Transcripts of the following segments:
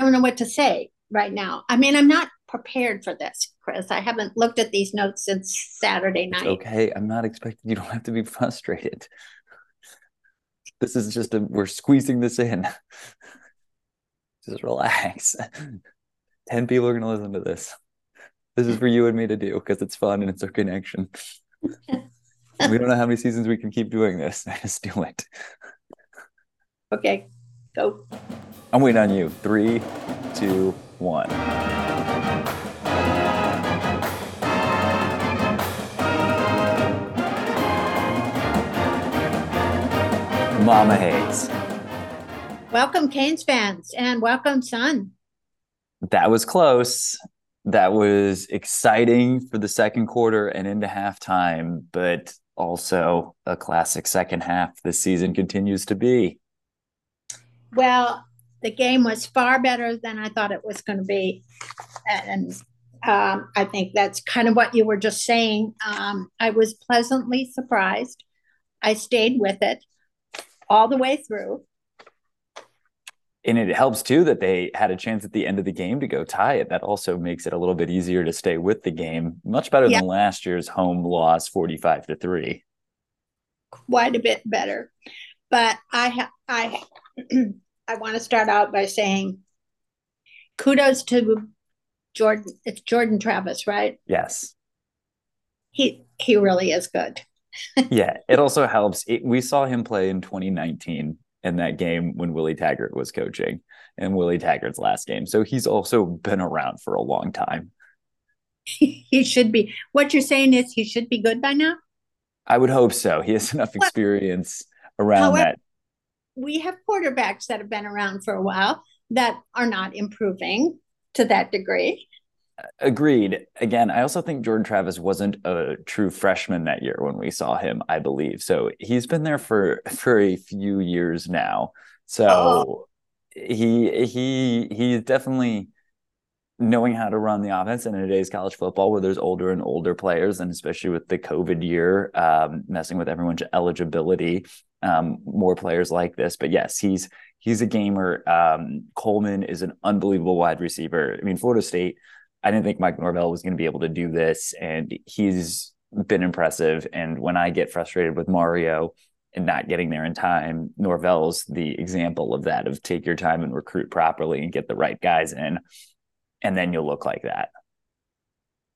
don't know what to say right now. I mean, I'm not prepared for this, Chris. I haven't looked at these notes since Saturday night. It's okay. I'm not expecting you don't have to be frustrated. This is just a we're squeezing this in. Just relax. 10 people are going to listen to this. This is for you and me to do because it's fun and it's our connection. we don't know how many seasons we can keep doing this. Just do it. Okay, go. I'm waiting on you. Three, two, one. Mama Hayes. Welcome, Canes fans, and welcome, son. That was close. That was exciting for the second quarter and into halftime, but also a classic second half this season continues to be. Well, the game was far better than I thought it was going to be. And um, I think that's kind of what you were just saying. Um, I was pleasantly surprised. I stayed with it all the way through. And it helps too that they had a chance at the end of the game to go tie it. That also makes it a little bit easier to stay with the game. Much better yeah. than last year's home loss, forty-five to three. Quite a bit better, but I ha- I I want to start out by saying kudos to Jordan. It's Jordan Travis, right? Yes. He he really is good. yeah, it also helps. It, we saw him play in 2019 in that game when Willie Taggart was coaching and Willie Taggart's last game. So he's also been around for a long time. he should be. What you're saying is he should be good by now? I would hope so. He has enough experience around However, that we have quarterbacks that have been around for a while that are not improving to that degree. Agreed. Again, I also think Jordan Travis wasn't a true freshman that year when we saw him, I believe. So he's been there for for a few years now. So oh. he he he's definitely knowing how to run the offense and in today's college football where there's older and older players and especially with the covid year um, messing with everyone's eligibility um, more players like this. But yes, he's he's a gamer. Um, Coleman is an unbelievable wide receiver. I mean, Florida State. I didn't think Mike Norvell was going to be able to do this, and he's been impressive. And when I get frustrated with Mario and not getting there in time, Norvell's the example of that. Of take your time and recruit properly and get the right guys in, and then you'll look like that.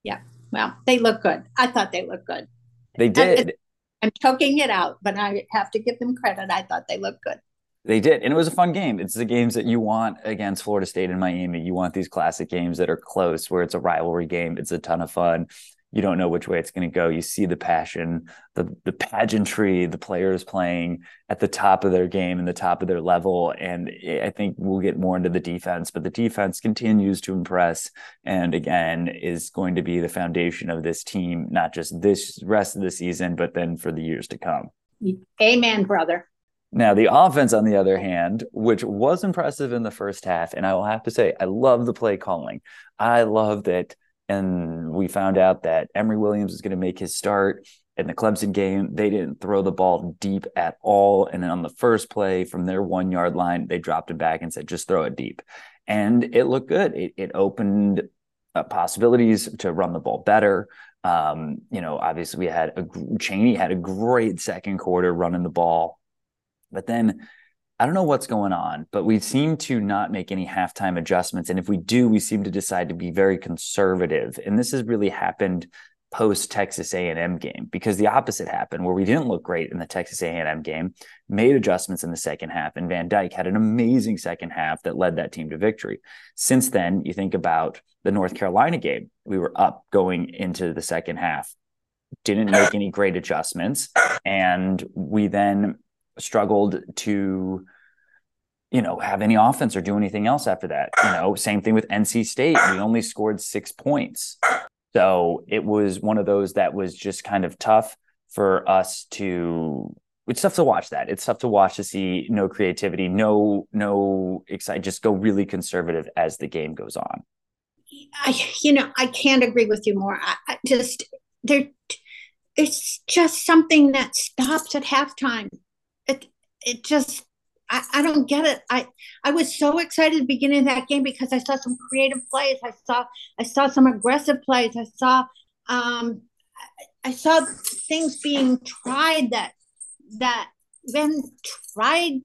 Yeah. Well, they look good. I thought they looked good. They did. I'm choking it out, but I have to give them credit. I thought they looked good. They did. And it was a fun game. It's the games that you want against Florida State and Miami. You want these classic games that are close, where it's a rivalry game. It's a ton of fun you don't know which way it's going to go. You see the passion, the the pageantry, the players playing at the top of their game and the top of their level. And I think we'll get more into the defense, but the defense continues to impress. And again, is going to be the foundation of this team, not just this rest of the season, but then for the years to come. Amen, brother. Now, the offense, on the other hand, which was impressive in the first half, and I will have to say, I love the play calling. I love that and we found out that Emory Williams is going to make his start in the Clemson game. They didn't throw the ball deep at all. And then on the first play from their one yard line, they dropped it back and said, just throw it deep. And it looked good. It, it opened up possibilities to run the ball better. Um, you know, obviously we had a Chaney had a great second quarter running the ball, but then I don't know what's going on, but we seem to not make any halftime adjustments. And if we do, we seem to decide to be very conservative. And this has really happened post Texas A&M game because the opposite happened where we didn't look great in the Texas A&M game, made adjustments in the second half, and Van Dyke had an amazing second half that led that team to victory. Since then, you think about the North Carolina game, we were up going into the second half, didn't make any great adjustments, and we then struggled to you know have any offense or do anything else after that you know same thing with nc state. We only scored six points. So it was one of those that was just kind of tough for us to it's tough to watch that. It's tough to watch to see no creativity no no excite just go really conservative as the game goes on. I you know i can't agree with you more. I, I just there it's just something that stops at halftime it just I, I don't get it. I I was so excited beginning that game because I saw some creative plays. I saw I saw some aggressive plays. I saw um I saw things being tried that that been tried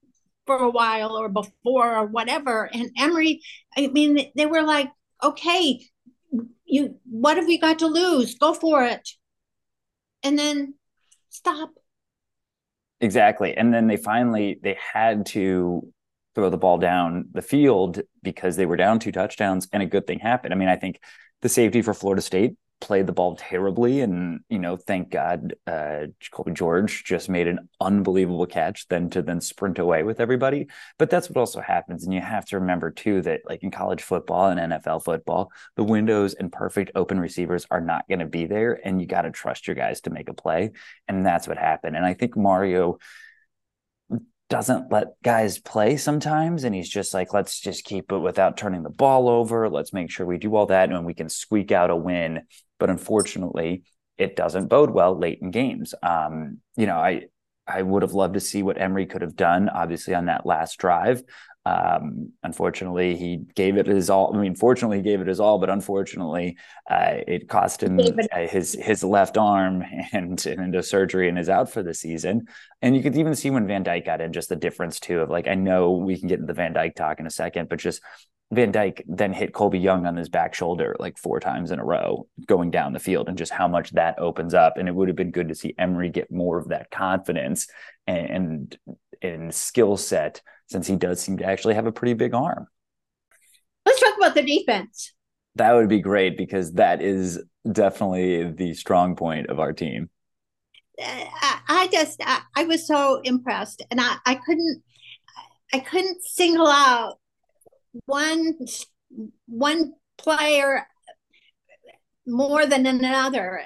for a while or before or whatever. And Emory, I mean, they were like, okay, you what have we got to lose? Go for it. And then stop. Exactly. And then they finally they had to throw the ball down the field because they were down two touchdowns and a good thing happened. I mean, I think the safety for Florida State played the ball terribly. And, you know, thank God uh, George just made an unbelievable catch then to then sprint away with everybody. But that's what also happens. And you have to remember, too, that like in college football and NFL football, the windows and perfect open receivers are not going to be there. And you got to trust your guys to make a play. And that's what happened. And I think Mario doesn't let guys play sometimes and he's just like let's just keep it without turning the ball over let's make sure we do all that and we can squeak out a win but unfortunately it doesn't bode well late in games um, you know i i would have loved to see what emory could have done obviously on that last drive um, unfortunately, he gave it his all. I mean, fortunately, he gave it his all, but unfortunately, uh, it cost him uh, his his left arm and, and into surgery and is out for the season. And you could even see when Van Dyke got in, just the difference too of like I know we can get into the Van Dyke talk in a second, but just Van Dyke then hit Colbie Young on his back shoulder like four times in a row going down the field and just how much that opens up. And it would have been good to see Emory get more of that confidence and, and, and skill set since he does seem to actually have a pretty big arm. Let's talk about the defense. That would be great because that is definitely the strong point of our team. Uh, I, I just I, I was so impressed and I, I couldn't I couldn't single out one one player more than another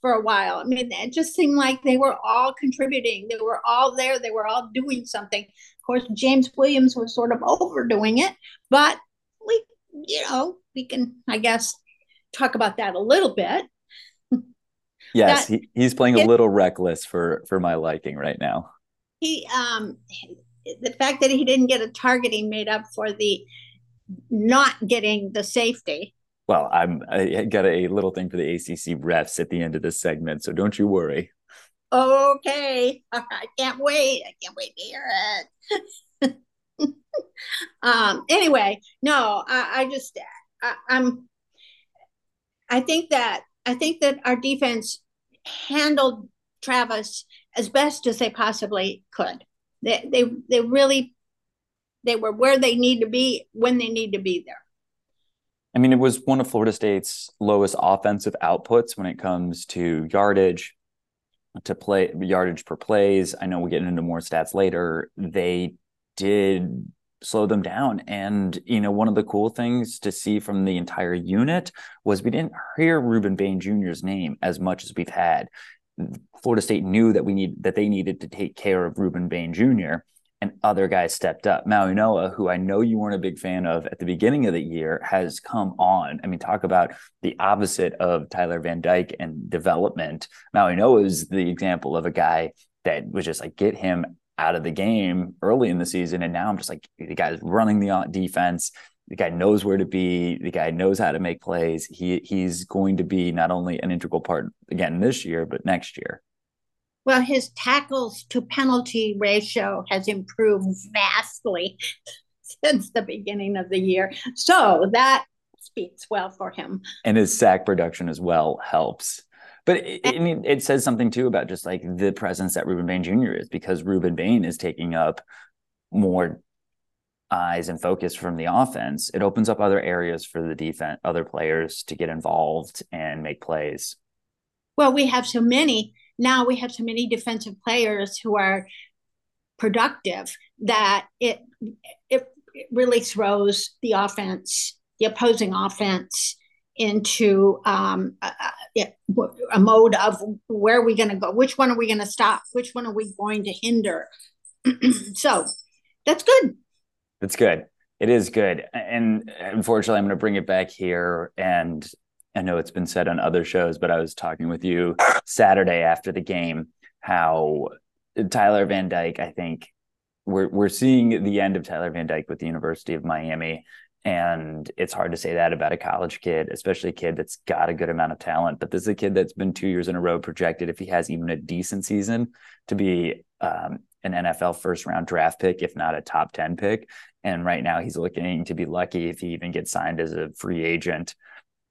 for a while. I mean, it just seemed like they were all contributing. They were all there. They were all doing something. Of course, James Williams was sort of overdoing it, but we, you know, we can, I guess, talk about that a little bit. Yes, that, he, he's playing a little reckless for for my liking right now. He um the fact that he didn't get a targeting made up for the not getting the safety. Well, I'm I got a little thing for the ACC refs at the end of this segment, so don't you worry. Okay, I can't wait. I can't wait to hear it. um. Anyway, no, I, I just I, I'm. I think that I think that our defense handled Travis as best as they possibly could. They they they really they were where they need to be when they need to be there. I mean, it was one of Florida State's lowest offensive outputs when it comes to yardage, to play yardage per plays. I know we'll get into more stats later. They did slow them down. And, you know, one of the cool things to see from the entire unit was we didn't hear Rueben Bain Jr.'s name as much as we've had. Florida State knew that we need that they needed to take care of Rueben Bain Jr. and other guys stepped up. Mauigoa, who I know you weren't a big fan of at the beginning of the year, has come on. I mean, talk about the opposite of Tyler Van Dyke and development. Mauigoa is the example of a guy that was just like get him out of the game early in the season, and now I'm just like the guy's running the defense the guy knows where to be. The guy knows how to make plays. He he's going to be not only an integral part again this year, but next year. Well, his tackles to penalty ratio has improved vastly since the beginning of the year. So that speaks well for him. And his sack production as well helps. But it, it, it says something too about just like the presence that Rueben Bain Jr. is because Rueben Bain is taking up more eyes and focus from the offense, it opens up other areas for the defense, other players to get involved and make plays. Well, we have so many now. We have so many defensive players who are productive that it it really throws the offense, the opposing offense, into um, a, a, mode of where are we going to go? Which one are we going to stop? Which one are we going to hinder? so that's good. That's good. It is good. And unfortunately, I'm going to bring it back here. And I know it's been said on other shows, but I was talking with you Saturday after the game how Tyler Van Dyke, I think, we're we're seeing the end of Tyler Van Dyke with the University of Miami. And it's hard to say that about a college kid, especially a kid that's got a good amount of talent. But this is a kid that's been two years in a row projected, if he has even a decent season, to be um, an NFL first round draft pick, if not a top 10 pick. And right now he's looking to be lucky if he even gets signed as a free agent.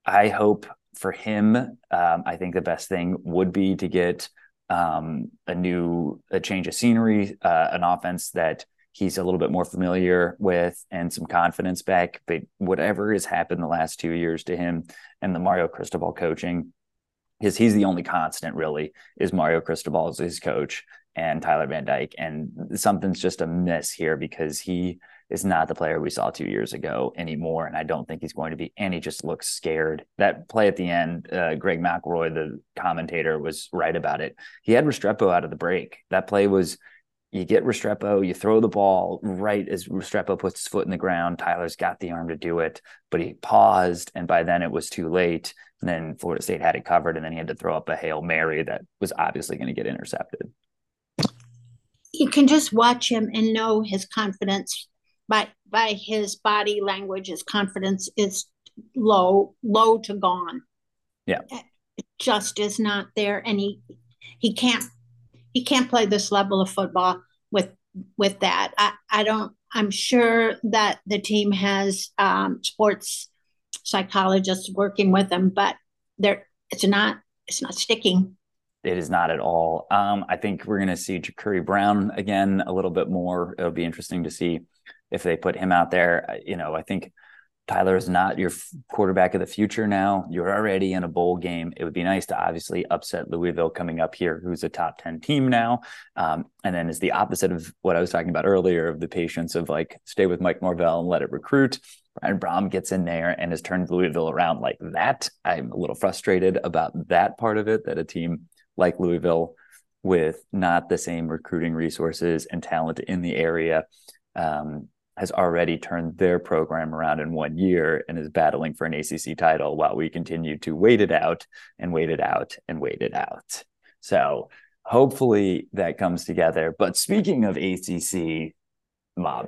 I hope for him, um, I think the best thing would be to get um, a new a change of scenery, uh, an offense that he's a little bit more familiar with and some confidence back. But whatever has happened the last two years to him and the Mario Cristobal coaching, because he's the only constant really is Mario Cristobal as his coach and Tyler Van Dyke. And something's just a miss here because he is not the player we saw two years ago anymore. And I don't think he's going to be. And he just looks scared. That play at the end, uh, Greg McElroy, the commentator, was right about it. He had Restrepo out of the break. That play was you get Restrepo, you throw the ball right as Restrepo puts his foot in the ground. Tyler's got the arm to do it, but he paused, and by then it was too late. And then Florida State had it covered, and then he had to throw up a Hail Mary that was obviously going to get intercepted. You can just watch him and know his confidence by by his body language. His confidence is low, low to gone. Yeah, it just is not there, and he he can't he can't play this level of football with with that. I, I don't. I'm sure that the team has um, sports psychologists working with them, but there it's not it's not sticking. It is not at all. Um, I think we're going to see Jacurri Brown again a little bit more. It'll be interesting to see if they put him out there. You know, I think Tyler is not your quarterback of the future now. You're already in a bowl game. It would be nice to obviously upset Louisville coming up here, who's a top 10 team now. Um, and then is the opposite of what I was talking about earlier of the patience of like stay with Mike Norvell and let it recruit. Brian Brohm gets in there and has turned Louisville around like that. I'm a little frustrated about that part of it, that a team like Louisville with not the same recruiting resources and talent in the area um, has already turned their program around in one year and is battling for an ACC title while we continue to wait it out and wait it out and wait it out. So hopefully that comes together. But speaking of ACC, Mob,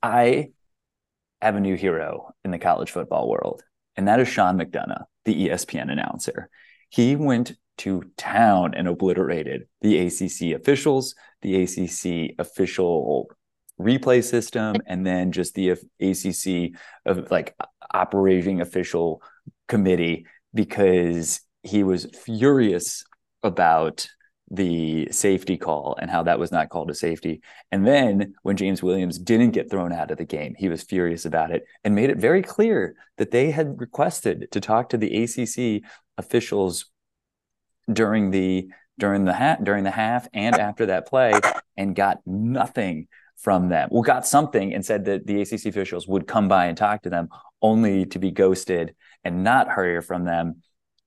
I have a new hero in the college football world, and that is Sean McDonough, the ESPN announcer. He went to town and obliterated the ACC officials, the ACC official replay system and then just the ACC of like operating official committee because he was furious about the safety call and how that was not called a safety. And then when James Williams didn't get thrown out of the game, he was furious about it and made it very clear that they had requested to talk to the ACC officials during the during the ha- during the half and after that play and got nothing from them. Well, got something and said that the ACC officials would come by and talk to them, only to be ghosted and not hear from them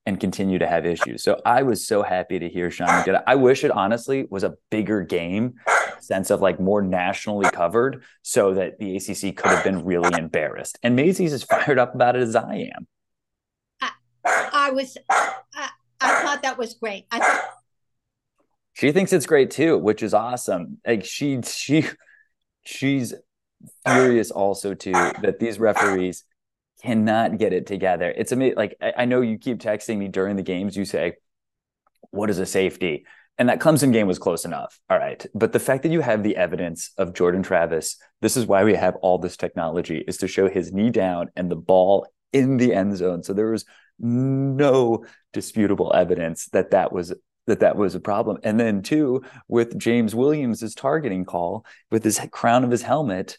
and continue to have issues. So I was so happy to hear Sean McDonough. I wish it honestly was a bigger game, sense of like more nationally covered, so that the ACC could have been really embarrassed. And Maisie's as fired up about it as I am. I, I was, thought that was great. I thought she thinks it's great too, which is awesome. Like she, she she's furious also too that these referees cannot get it together. It's amazing. Like I, I know you keep texting me during the games. You say, "What is a safety?" And that Clemson game was close enough. All right. But the fact that you have the evidence of Jordan Travis, this is why we have all this technology, is to show his knee down and the ball in the end zone. So there was no disputable evidence that that was that that was a problem. And then two, with James Williams's targeting call with his crown of his helmet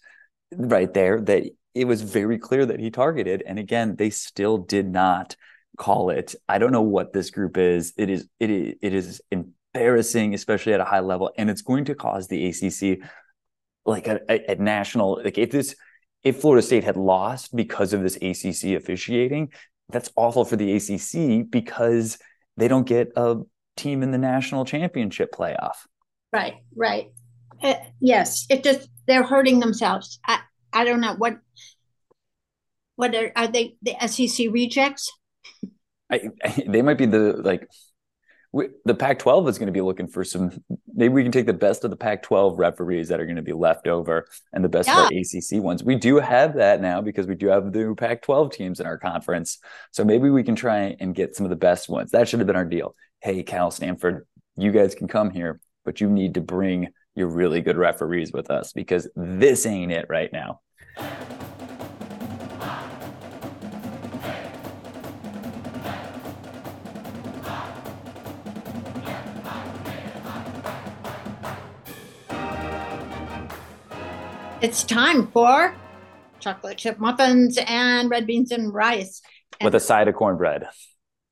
right there, that it was very clear that he targeted. And again, they still did not call it. I don't know what this group is. It is it is, it is embarrassing, especially at a high level, and it's going to cause the ACC like a, a, a national like if this if Florida State had lost because of this ACC officiating, that's awful for the ACC because they don't get a team in the national championship playoff. Right, right. Uh, yes, it just they're hurting themselves. I I don't know what what are, are they the SEC rejects? I, I, they might be the like we, the Pac 12 is going to be looking for some. Maybe we can take the best of the Pac 12 referees that are going to be left over and the best yeah. of our ACC ones. We do have that now because we do have the Pac 12 teams in our conference. So maybe we can try and get some of the best ones. That should have been our deal. Hey, Cal Stanford, you guys can come here, but you need to bring your really good referees with us because this ain't it right now. It's time for chocolate chip muffins and red beans and rice. And with a side of cornbread.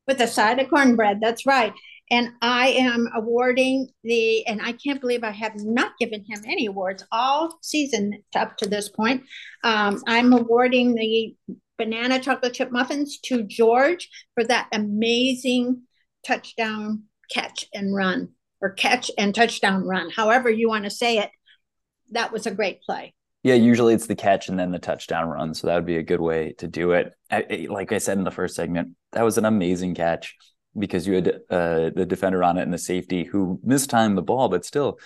With a side of cornbread, that's right. And I am awarding the, and I can't believe I have not given him any awards all season up to this point. Um, I'm awarding the banana chocolate chip muffins to George for that amazing touchdown catch and run, or catch and touchdown run, however you want to say it. That was a great play. Yeah, usually it's the catch and then the touchdown run. So that would be a good way to do it. I, like I said in the first segment, that was an amazing catch because you had uh, the defender on it and the safety who mistimed the ball, but still,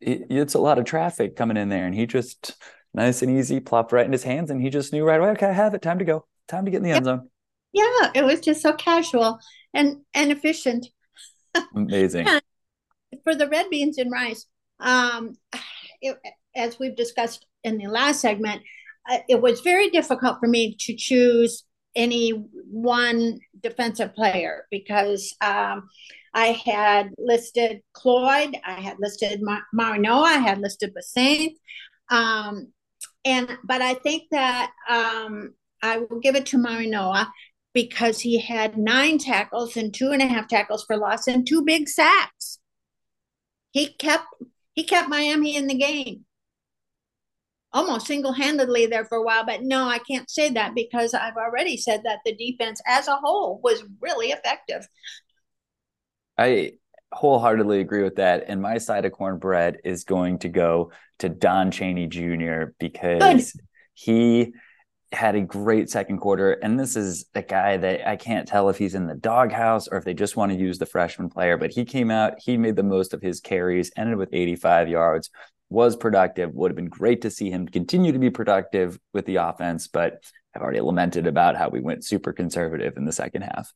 it, it's a lot of traffic coming in there. And he just nice and easy plopped right in his hands and he just knew right away, okay, I have it. Time to go. Time to get in the end zone. Yeah, it was just so casual and and efficient. Amazing. For the red beans and rice, um, it, as we've discussed in the last segment, uh, it was very difficult for me to choose any one defensive player because um, I had listed Cloyd, I had listed Mar- Marino, I had listed Bassett. Um, and but I think that um, I will give it to Mauigoa because he had nine tackles and two and a half tackles for loss and two big sacks. He kept he kept Miami in the game almost single-handedly there for a while but no i can't say that because i've already said that the defense as a whole was really effective i wholeheartedly agree with that and my side of cornbread is going to go to don chaney jr because Good. he had a great second quarter and this is a guy that i can't tell if he's in the doghouse or if they just want to use the freshman player but he came out he made the most of his carries ended with 85 yards was productive. Would have been great to see him continue to be productive with the offense, but I've already lamented about how we went super conservative in the second half.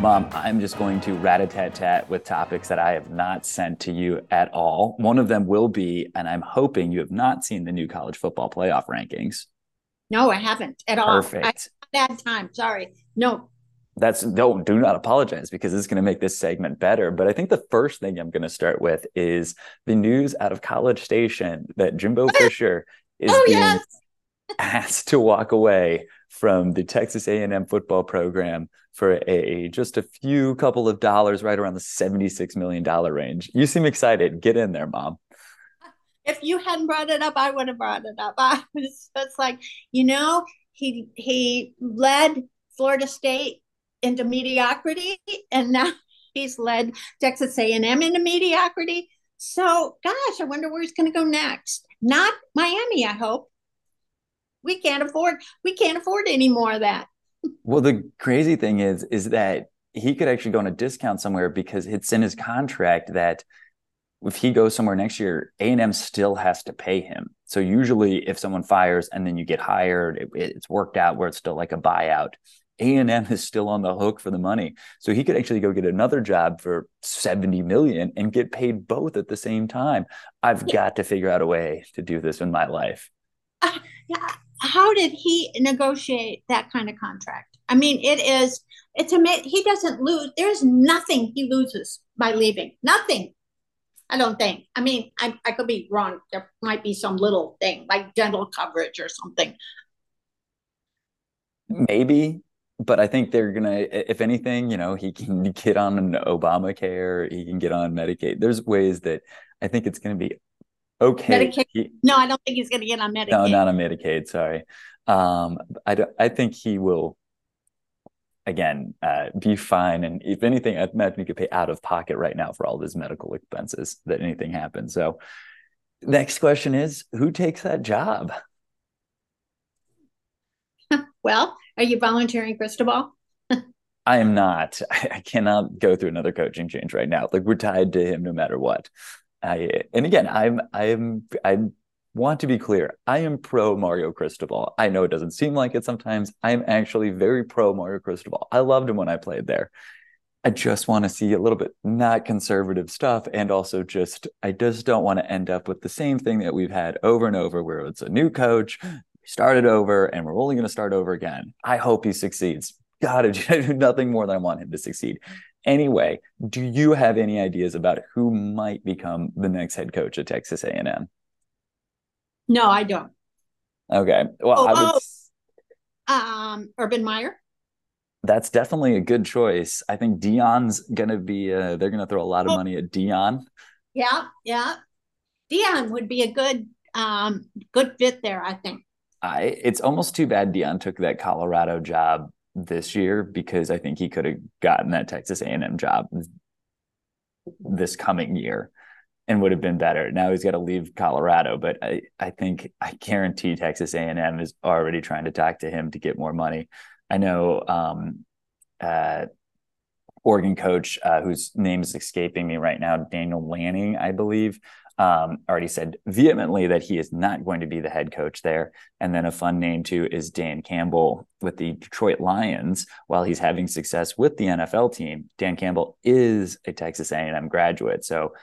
Mom, I'm just going to rat a tat tat with topics that I have not sent to you at all. One of them will be, and I'm hoping you have not seen the new college football playoff rankings. No, I haven't at all. Perfect. bad time. Sorry. No. That's don't do not apologize because it's going to make this segment better. But I think the first thing I'm going to start with is the news out of College Station that Jimbo oh, Fisher is oh, being yes. Asked to walk away from the Texas A&M football program for a just a few couple of dollars, right around the seventy-six million dollar range. You seem excited. Get in there, mom. If you hadn't brought it up, I would have brought it up. I was just like you know he he led Florida State into mediocrity, and now he's led Texas A&M into mediocrity. So, gosh, I wonder where he's going to go next. Not Miami, I hope we can't afford we can't afford any more of that. Well the crazy thing is is that he could actually go on a discount somewhere because it's in his contract that if he goes somewhere next year a&m still has to pay him. So usually if someone fires and then you get hired it, it's worked out where it's still like a buyout. A&m is still on the hook for the money. So he could actually go get another job for 70 million and get paid both at the same time. I've yeah. got to figure out a way to do this in my life. Uh, yeah how did he negotiate that kind of contract? I mean, it is, it's amazing. He doesn't lose. There's nothing he loses by leaving. Nothing. I don't think. I mean, I, I could be wrong. There might be some little thing like dental coverage or something. Maybe, but I think they're gonna. If anything, you know, he can get on Obamacare. He can get on Medicaid. There's ways that I think it's going to be okay. Medicaid. He, no, I don't think he's going to get on Medicaid. No, not on Medicaid. Sorry. Um, I don't, I think he will. again, uh, be fine. And if anything, I imagine you could pay out of pocket right now for all of his medical expenses that anything happens. So, next question is who takes that job? well, are you volunteering, Cristobal? I am not. I, I, cannot go through another coaching change right now. Like we're tied to him no matter what. I, and again, I'm I'm I'm want to be clear. I am pro Mario Cristobal. I know it doesn't seem like it sometimes. I'm actually very pro Mario Cristobal. I loved him when I played there. I just want to see a little bit not conservative stuff. And also just, I just don't want to end up with the same thing that we've had over and over where it's a new coach, we started over, and we're only going to start over again. I hope he succeeds. God, I do nothing more than I want him to succeed. Anyway, do you have any ideas about who might become the next head coach at Texas A&M? No, I don't. Okay. Well, oh, I would. Oh. Um, Urban Meyer. That's definitely a good choice. I think Deion's gonna be. Uh, they're gonna throw a lot of oh. money at Deion. Yeah, yeah. Deion would be a good, um, good fit there. I think. I. It's almost too bad Deion took that Colorado job this year because I think he could have gotten that Texas A&M job this coming year and would have been better. Now he's got to leave Colorado, but I, I think I guarantee Texas A&M is already trying to talk to him to get more money. I know um, uh, Oregon coach uh, whose name is escaping me right now, Daniel Lanning, I believe, um, already said vehemently that he is not going to be the head coach there. And then a fun name too is Dan Campbell with the Detroit Lions. While he's having success with the NFL team, Dan Campbell is a Texas A&M graduate, so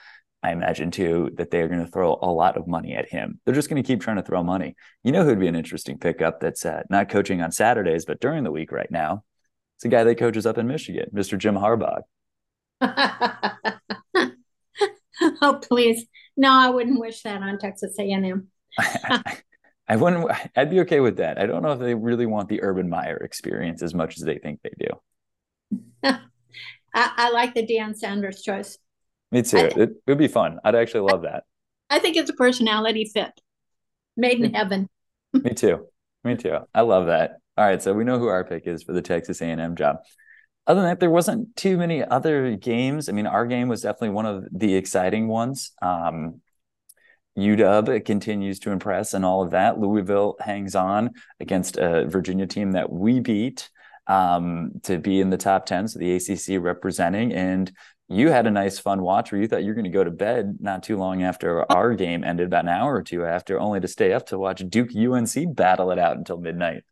I imagine too that they're going to throw a lot of money at him. They're just going to keep trying to throw money. You know who'd be an interesting pickup that's uh, not coaching on Saturdays, but during the week right now? It's a guy that coaches up in Michigan, Mr. Jim Harbaugh. oh, please. No, I wouldn't wish that on Texas A&M. I wouldn't. I'd be okay with that. I don't know if they really want the Urban Meyer experience as much as they think they do. I, I like the Deion Sanders choice. Me too. Th- it would be fun. I'd actually love that. I think it's a personality fit. Made in heaven. Me too. Me too. I love that. All right, so we know who our pick is for the Texas A&M job. Other than that, there wasn't too many other games. I mean, our game was definitely one of the exciting ones. Um, UW continues to impress and all of that. Louisville hangs on against a Virginia team that we beat um, to be in the top 10. So the ACC representing. And you had a nice fun watch where you thought you were going to go to bed not too long after our game ended about an hour or two after only to stay up to watch duke unc battle it out until midnight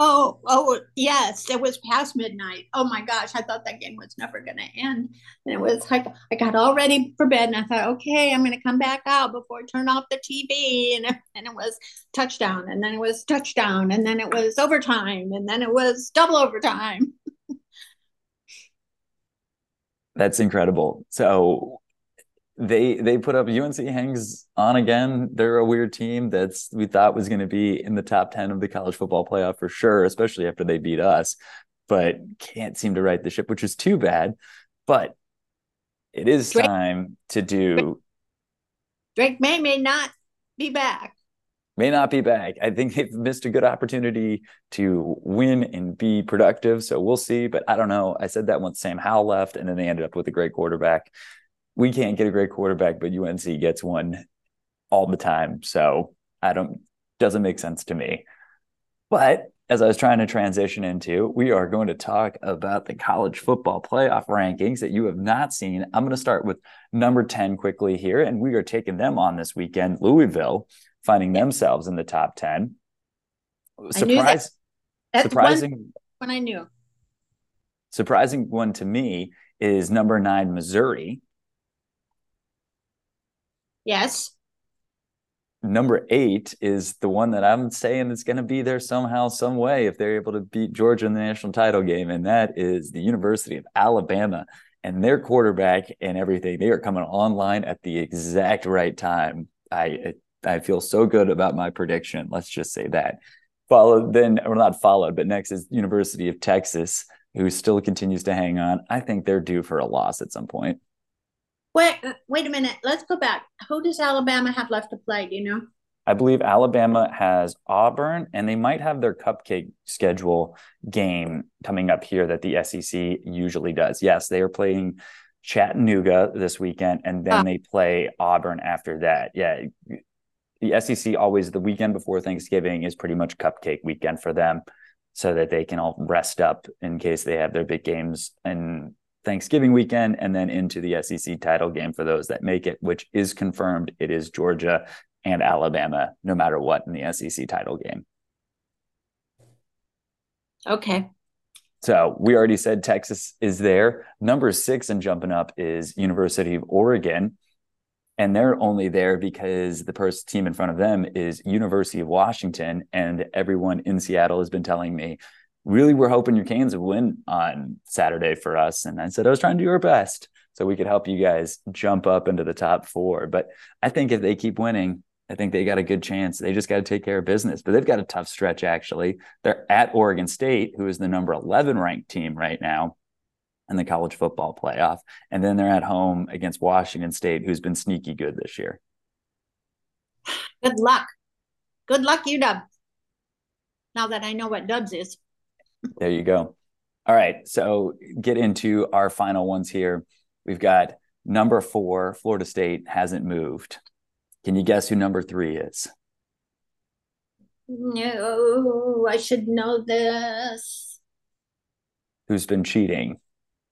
oh oh yes it was past midnight. Oh my gosh i thought that game was never going to end. And it was like i got all ready for bed and i thought okay i'm going to come back out before i turn off the tv and, and it was touchdown and then it was touchdown and then it was overtime and then it was double overtime. That's incredible. So they they put up UNC hangs on again. They're a weird team that's we thought was going to be in the top 10 of the college football playoff for sure, especially after they beat us, but can't seem to right the ship, which is too bad. But it is Drake, time to do Drake Maye may not be back may not be back. I think they've missed a good opportunity to win and be productive. So we'll see. But I don't know. I said that once Sam Howell left, and then they ended up with a great quarterback. We can't get a great quarterback, but UNC gets one all the time. So I don't doesn't make sense to me. But as I was trying to transition into, we are going to talk about the college football playoff rankings that you have not seen. I'm going to start with number 10 quickly here, and we are taking them on this weekend. Louisville finding themselves in the top 10. Surprise, surprising when I knew. Surprising one to me is number nine, Missouri. Yes. Number eight is the one that I'm saying is going to be there somehow, some way, if they're able to beat Georgia in the national title game, and that is the University of Alabama and their quarterback and everything. They are coming online at the exact right time. I I feel so good about my prediction. Let's just say that. Followed then, or not followed, but next is University of Texas, who still continues to hang on. I think they're due for a loss at some point. Wait, uh, wait a minute. Let's go back. Who does Alabama have left to play? Do you know? I believe Alabama has Auburn, and they might have their cupcake schedule game coming up here that the SEC usually does. Yes, they are playing Chattanooga this weekend, and then ah. they play Auburn after that. Yeah, the SEC always the weekend before Thanksgiving is pretty much cupcake weekend for them, so that they can all rest up in case they have their big games in Thanksgiving weekend, and then into the SEC title game for those that make it, which is confirmed. It is Georgia and Alabama, no matter what, in the SEC title game. Okay. So we already said Texas is there. Number six and jumping up is University of Oregon. And they're only there because the first team in front of them is University of Washington. And everyone in Seattle has been telling me, really, we're hoping your Canes would win on Saturday for us. And I said, I was trying to do our best so we could help you guys jump up into the top four. But I think if they keep winning, I think they got a good chance. They just got to take care of business, but they've got a tough stretch actually. They're at Oregon State, who is the number 11 ranked team right now in the college football playoff. And then they're at home against Washington State, who's been sneaky good this year. Good luck. Good luck, UW. Now that I know what Dubs is. There you go. All right. So get into our final ones here. We've got number four, Florida State hasn't moved. Can you guess who number three is? No, I should know this. Who's been cheating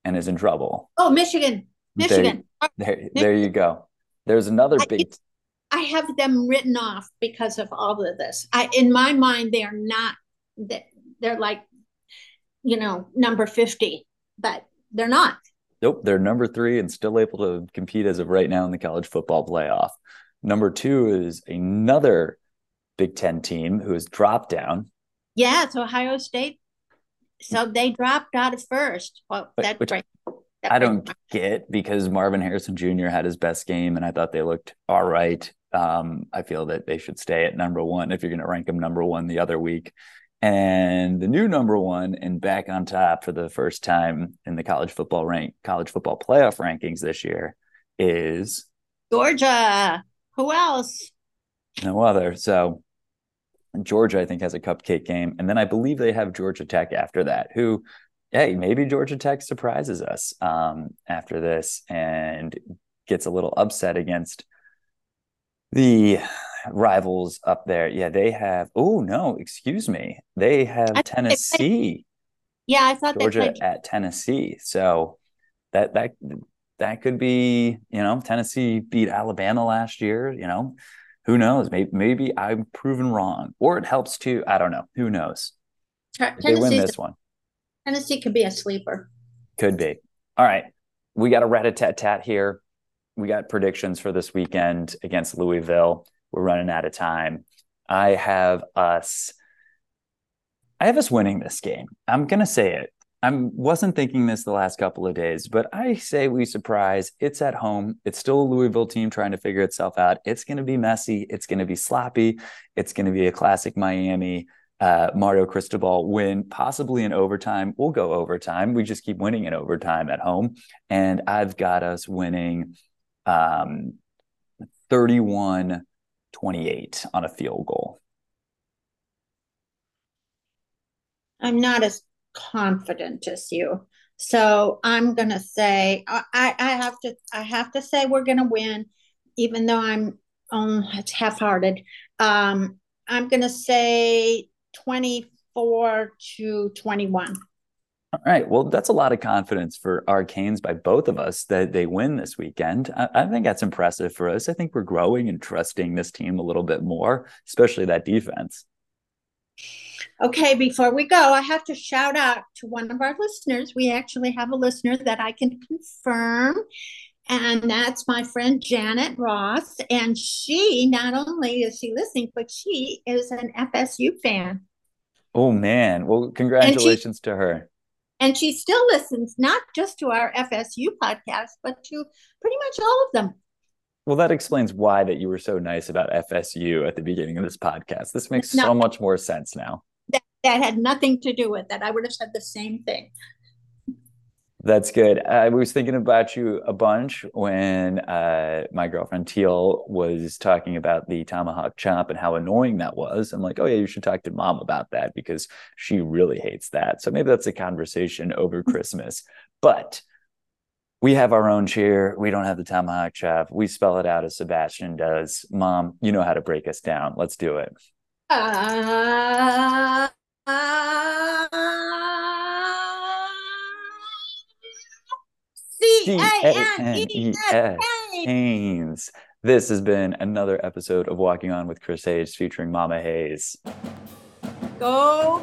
and is in trouble? Oh, Michigan. Michigan. There, there, there you go. There's another big. I have them written off because of all of this. I, in my mind, they are not. They're like, you know, number fifty, but they're not. Nope, they're number three and still able to compete as of right now in the college football playoff. Number two is another Big Ten team who has dropped down. Yeah, it's Ohio State. So they dropped out of first. Well, that's right. I don't get because Marvin Harrison Jr. had his best game, and I thought they looked all right. Um, I feel that they should stay at number one if you're going to rank them number one the other week. And the new number one and back on top for the first time in the college football rank, college football playoff rankings this year is Georgia. Who else? No other. So Georgia, I think, has a cupcake game. And then I believe they have Georgia Tech after that, who, hey, maybe Georgia Tech surprises us um, after this and gets a little upset against the rivals up there. Yeah, they have, oh, no, excuse me. They have I Tennessee. yeah, I thought Georgia at Tennessee. So that, that, that could be, you know, Tennessee beat Alabama last year, you know, who knows? Maybe, maybe I'm proven wrong or it helps too. I don't know. Who knows? They win this one. Tennessee could be a sleeper. Could be. All right. We got a rat a tat tat here. We got predictions for this weekend against Louisville. We're running out of time. I have us. I have us winning this game. I'm going to say it. I wasn't thinking this the last couple of days, but I say we surprise. It's at home. It's still a Louisville team trying to figure itself out. It's going to be messy. It's going to be sloppy. It's going to be a classic Miami uh, Mario Cristobal win, possibly in overtime. We'll go overtime. We just keep winning in overtime at home. And I've got us winning um, 31 28 on a field goal. I'm not as confident as you. So I'm gonna say I, I have to I have to say we're gonna win, even though I'm um it's half-hearted. Um, I'm gonna say 24 to 21. All right. Well, that's a lot of confidence for our Canes by both of us that they win this weekend. I, I, think that's impressive for us. I think we're growing and trusting this team a little bit more, especially that defense. Okay, before we go, I have to shout out to one of our listeners. We actually have a listener that I can confirm, and that's my friend Janet Ross. And she not only is she listening, but she is an FSU fan. Oh man! Well, congratulations she, to her. And she still listens not just to our FSU podcast, but to pretty much all of them. Well, that explains why that you were so nice about FSU at the beginning of this podcast. This makes no, so much more sense now. That, that had nothing to do with that. I would have said the same thing. That's good. I was thinking about you a bunch when uh, my girlfriend Teal was talking about the tomahawk chop and how annoying that was. I'm like, oh yeah, you should talk to mom about that because she really hates that. So maybe that's a conversation over Christmas. But we have our own cheer. We don't have the tomahawk chop. We spell it out as Sebastian does. Mom, you know how to break us down. Let's do it. Uh, C A N S. Canes. This has been another episode of Walking On with Chris Hayes featuring Mama Hayes. Go!